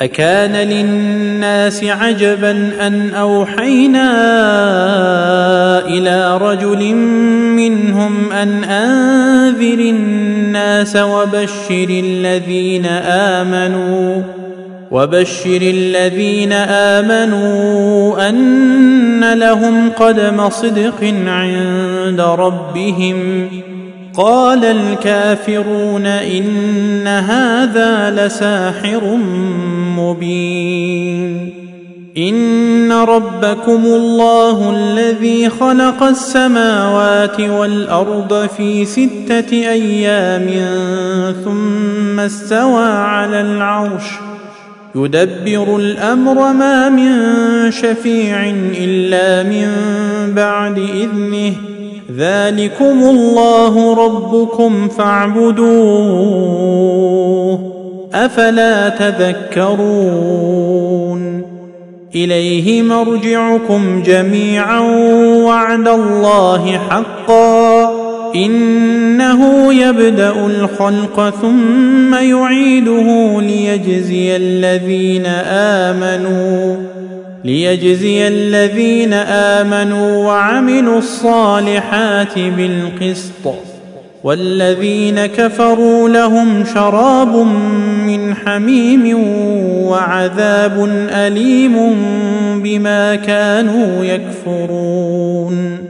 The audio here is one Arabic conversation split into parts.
أكان للناس عجبا أن أوحينا إلى رجل منهم أن أنذر الناس وبشر الذين آمنوا وبشر الذين آمنوا أن لهم قدم صدق عند ربهم. قال الكافرون إن هذا لساحر مبين. إن ربكم الله الذي خلق السماوات والأرض في ستة أيام ثم استوى على العرش. يدبر الأمر ما من شفيع إلا من بعد إذنه. ذلكم الله ربكم فاعبدوه افلا تذكرون اليه مرجعكم جميعا وعد الله حقا انه يبدا الخلق ثم يعيده ليجزي الذين امنوا ليجزي الذين امنوا وعملوا الصالحات بالقسط والذين كفروا لهم شراب من حميم وعذاب اليم بما كانوا يكفرون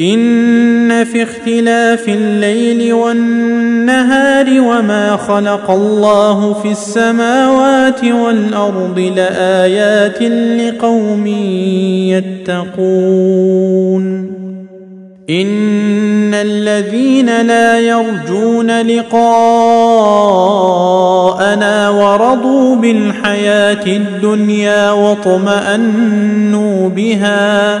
إن في اختلاف الليل والنهار وما خلق الله في السماوات والأرض لآيات لقوم يتقون. إن الذين لا يرجون لقاءنا ورضوا بالحياة الدنيا واطمأنوا بها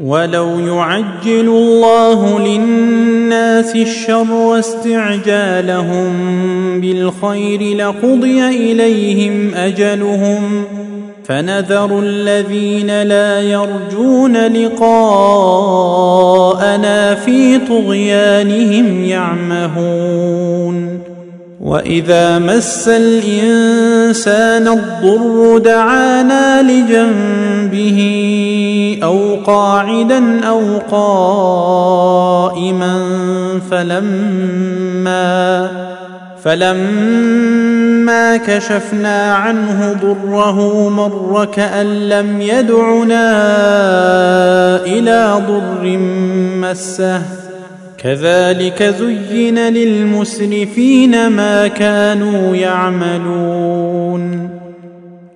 ولو يعجل الله للناس الشر واستعجالهم بالخير لقضي إليهم أجلهم فنذر الذين لا يرجون لقاءنا في طغيانهم يعمهون وإذا مس الإنسان الضر دعانا لجنبه أو قاعدا أو قائما فلما فلما كشفنا عنه ضره مر كأن لم يدعنا إلى ضر مسه. كذلك زين للمسرفين ما كانوا يعملون.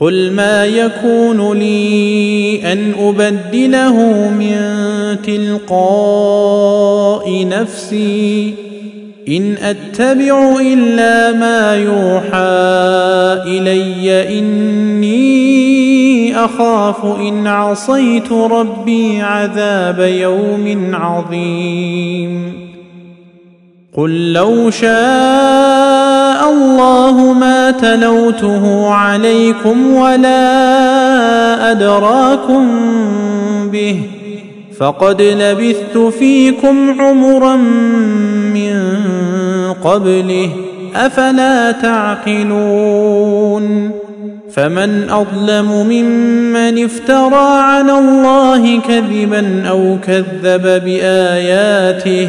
قل ما يكون لي ان ابدله من تلقاء نفسي ان اتبع الا ما يوحى الي اني اخاف ان عصيت ربي عذاب يوم عظيم قل لو شاء الله تلوته عليكم ولا أدراكم به فقد لبثت فيكم عمرا من قبله أفلا تعقلون فمن أظلم ممن افترى على الله كذبا أو كذب بآياته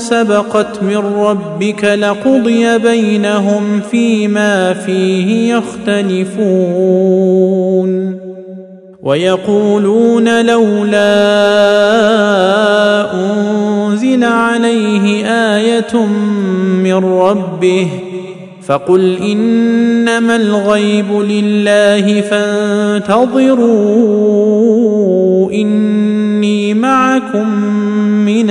سبقت من ربك لقضي بينهم فيما فيه يختلفون. ويقولون لولا أنزل عليه آية من ربه فقل إنما الغيب لله فانتظروا إني معكم من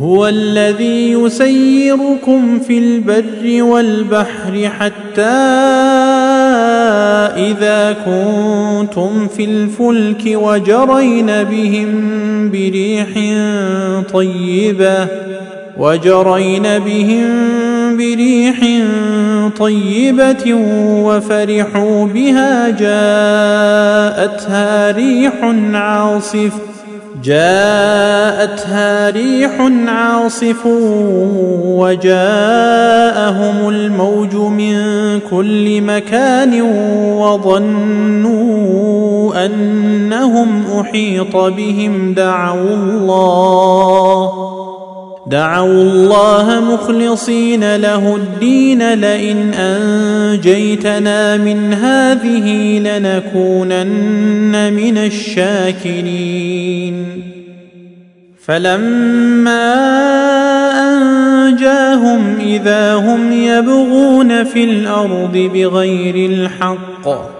هو الذي يسيركم في البر والبحر حتى إذا كنتم في الفلك وجرين بهم بريح طيبة وجرين بهم بريح طيبة وفرحوا بها جاءتها ريح عاصف. جاءتها ريح عاصف وجاءهم الموج من كل مكان وظنوا أنهم أحيط بهم دعوا الله دعوا الله مخلصين له الدين لئن أنجيتنا من هذه لنكونن من الشاكرين. فلما أنجاهم إذا هم يبغون في الأرض بغير الحق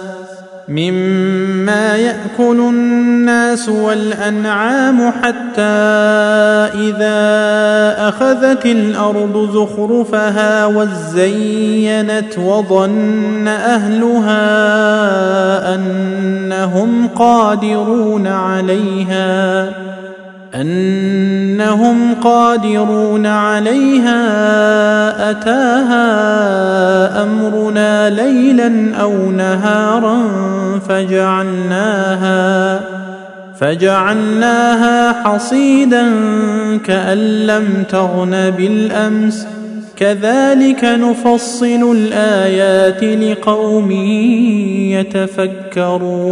مما يأكل الناس والأنعام حتى إذا أخذت الأرض زخرفها وزينت وظن أهلها أنهم قادرون عليها أنهم قادرون عليها أتاها أمرنا ليلا أو نهارا فجعلناها فجعلناها حصيدا كأن لم تغن بالأمس. كذلك نفصل الآيات لقوم يتفكرون.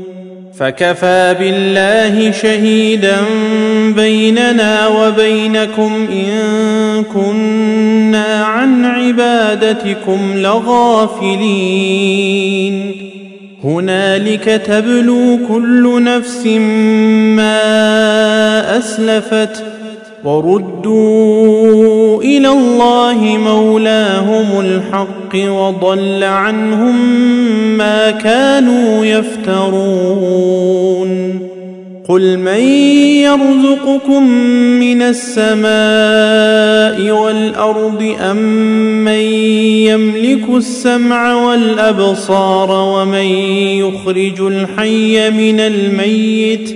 فكفى بالله شهيدا بيننا وبينكم إن كنا عن عبادتكم لغافلين. هنالك تبلو كل نفس ما أسلفت وردوا إلى الله مولاهم الحق وضل عنهم ما كانوا يفترون. قل من يرزقكم من السماء والأرض امن من يملك السمع والأبصار ومن يخرج الحي من الميت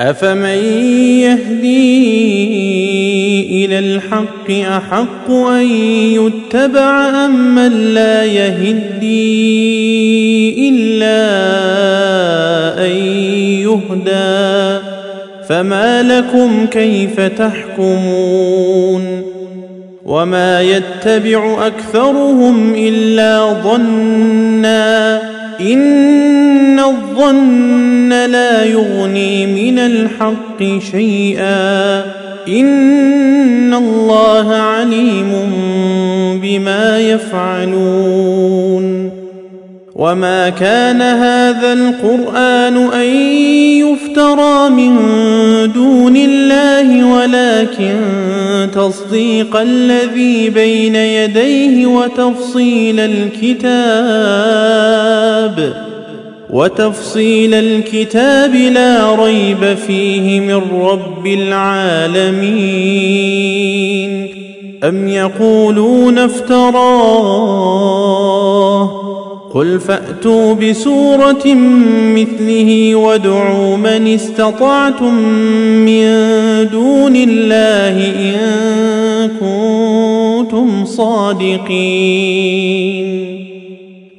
أفمن يهدي إلى الحق أحق أن يتبع أم من لا يهدي إلا أن يهدى فما لكم كيف تحكمون وما يتبع أكثرهم إلا ظنا إن الظن لا يغني من الحق شيئا. إن الله عليم بما يفعلون. وما كان هذا القرآن أن يفترى من دون الله ولكن تصديق الذي بين يديه وتفصيل الكتاب. وتفصيل الكتاب لا ريب فيه من رب العالمين. أم يقولون افتراه؟ قل فأتوا بسورة مثله وادعوا من استطعتم من دون الله إن كنتم صادقين.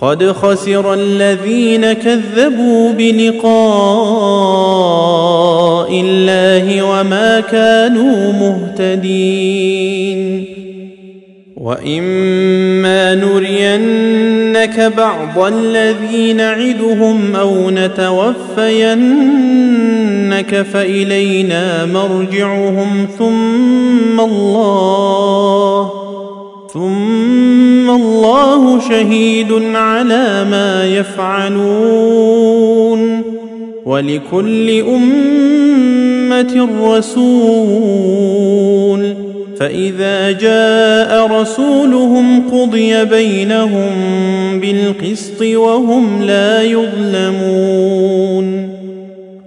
قد خسر الذين كذبوا بلقاء الله وما كانوا مهتدين. وإما نرينك بعض الذي نعدهم أو نتوفينك فإلينا مرجعهم ثم الله ثم الله شهيد على ما يفعلون ولكل أمة رسول فإذا جاء رسولهم قضي بينهم بالقسط وهم لا يظلمون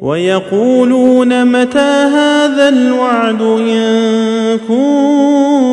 ويقولون متى هذا الوعد إن كنتم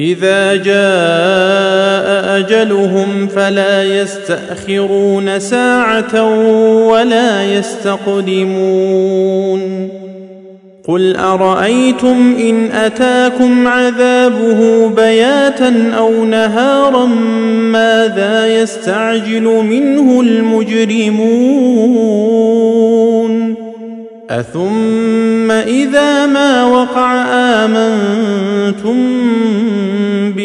إذا جاء أجلهم فلا يستأخرون ساعة ولا يستقدمون. قل أرأيتم إن أتاكم عذابه بياتا أو نهارا ماذا يستعجل منه المجرمون؟ أثم إذا ما وقع آمنتم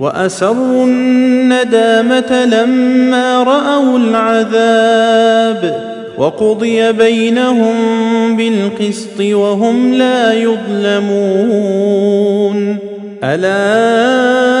وأسروا الندامة لما رأوا العذاب وقضي بينهم بالقسط وهم لا يظلمون. ألا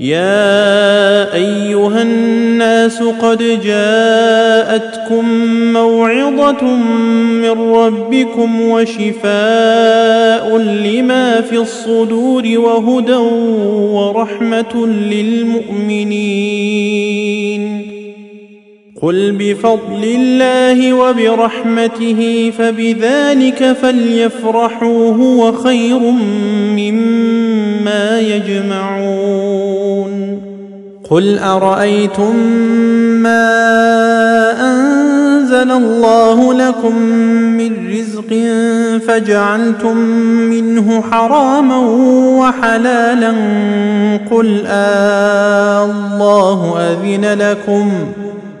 يا أيها الناس قد جاءتكم موعظة من ربكم وشفاء لما في الصدور وهدى ورحمة للمؤمنين. قل بفضل الله وبرحمته فبذلك فليفرحوا هو خير مما يجمعون. قل أرأيتم ما أنزل الله لكم من رزق فجعلتم منه حراما وحلالا قل آه الله أذن لكم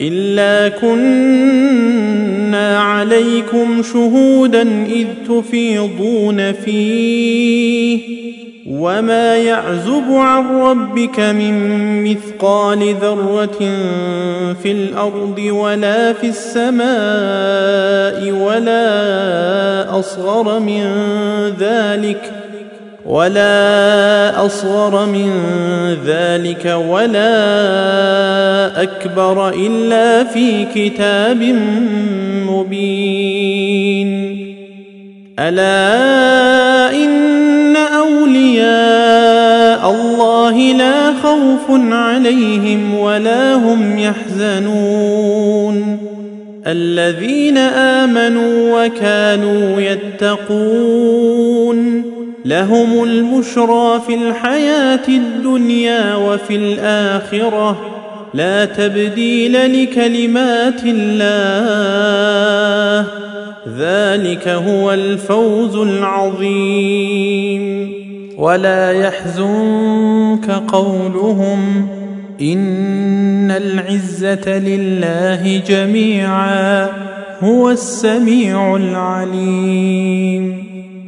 إلا كنا عليكم شهودا إذ تفيضون فيه وما يعزب عن ربك من مثقال ذره في الأرض ولا في السماء ولا اصغر من ذلك ولا أصغر من ذلك ولا أكبر إلا في كتاب مبين. ألا إن أولياء الله لا خوف عليهم ولا هم يحزنون. الذين آمنوا وكانوا يتقون. لهم البشرى في الحياة الدنيا وفي الآخرة. لا تبديل لكلمات الله. ذلك هو الفوز العظيم. ولا يحزنك قولهم إن العزة لله جميعا. هو السميع العليم.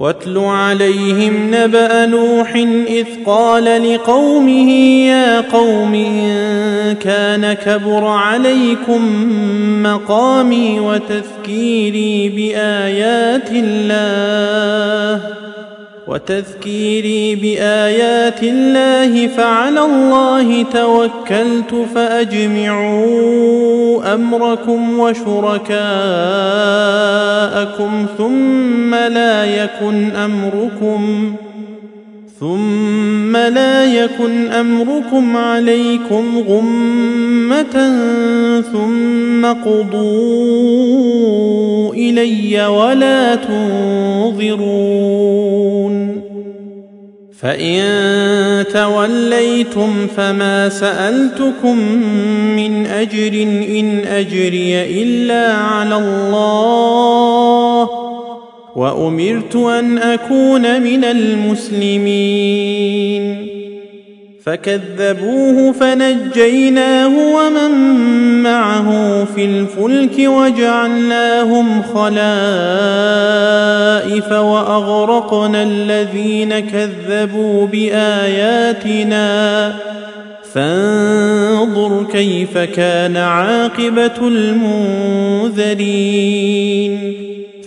واتل عليهم نبأ نوح إذ قال لقومه يا قوم إن كان كبر عليكم مقامي وتذكيري بآيات الله وتذكيري بآيات الله فعلى الله توكلت فأجمعوا أمركم وشركاءكم ثم لا يكن أمركم ثم لا يكن أمركم عليكم غمة ثم قضوا إلي ولا تنظرون فإن توليتم فما سألتكم من أجر إن أجري إلا على الله وأمرت أن أكون من المسلمين. فكذبوه فنجيناه ومن معه في الفلك وجعلناهم خلائف وأغرقنا الذين كذبوا بآياتنا. فانظر كيف كان عاقبة المنذرين.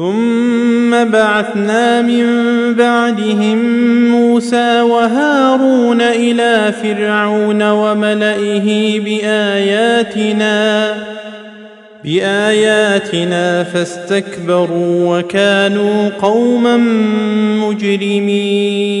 ثم بعثنا من بعدهم موسى وهارون إلى فرعون وملئه بآياتنا بآياتنا فاستكبروا وكانوا قوما مجرمين.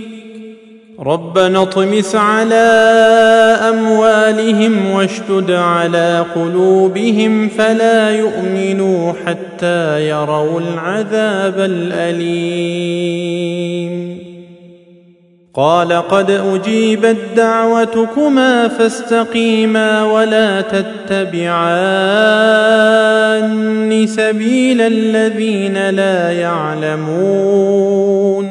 ربنا اطمس على أموالهم واشتد على قلوبهم فلا يؤمنوا حتى يروا العذاب الأليم. قال قد أجيبت دعوتكما فاستقيما ولا تتبعان سبيل الذين لا يعلمون.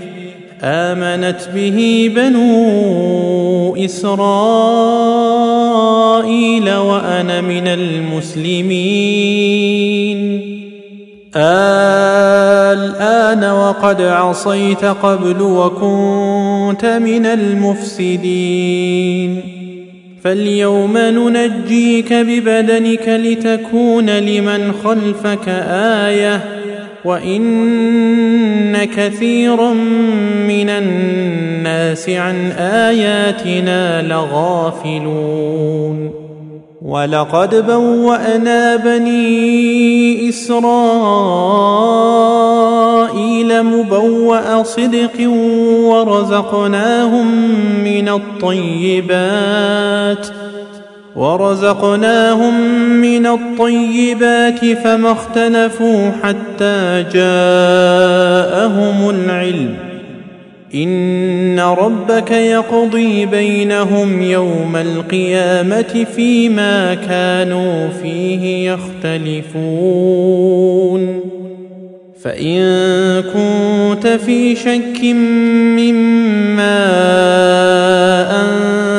آمنت به بنو إسرائيل وأنا من المسلمين. الآن وقد عصيت قبل وكنت من المفسدين. فاليوم ننجيك ببدنك لتكون لمن خلفك آية. وان كثيرا من الناس عن اياتنا لغافلون ولقد بوانا بني اسرائيل مبوا صدق ورزقناهم من الطيبات ورزقناهم من الطيبات فما اختلفوا حتى جاءهم العلم. إن ربك يقضي بينهم يوم القيامة فيما كانوا فيه يختلفون. فإن كنت في شك مما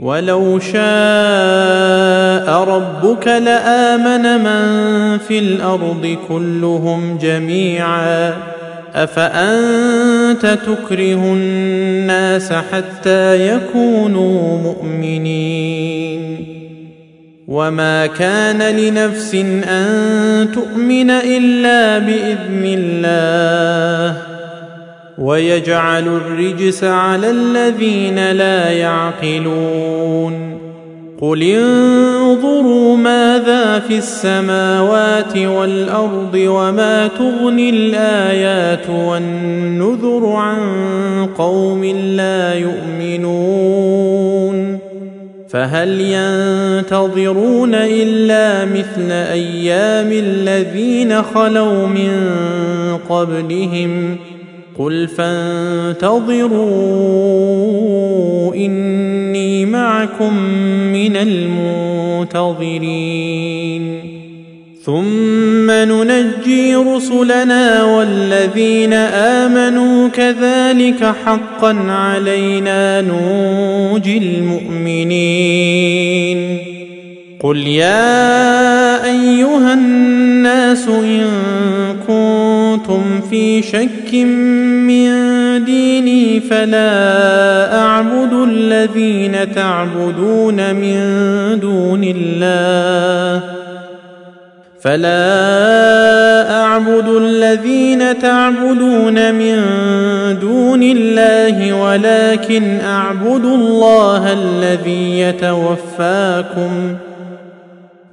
ولو شاء ربك لآمن من في الأرض كلهم جميعا. أفأنت تكره الناس حتى يكونوا مؤمنين؟ وما كان لنفس أن تؤمن إلا بإذن الله. ويجعل الرجس على الذين لا يعقلون. قل انظروا ماذا في السماوات والأرض وما تغني الآيات والنذر عن قوم لا يؤمنون. فهل ينتظرون إلا مثل أيام الذين خلوا من قبلهم قل فانتظروا اني معكم من المنتظرين ثم ننجي رسلنا والذين امنوا كذلك حقا علينا نوجي المؤمنين قل يا ايها الناس ان كنتم في شك من ديني فلا أعبد الذين تعبدون من دون الله فلا أعبد الذين تعبدون من دون الله ولكن أعبد الله الذي يتوفاكم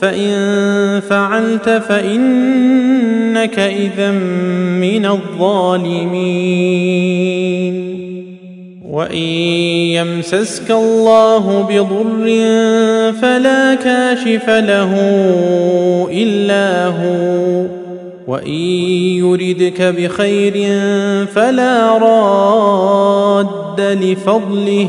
فان فعلت فانك اذا من الظالمين وان يمسسك الله بضر فلا كاشف له الا هو وان يردك بخير فلا راد لفضله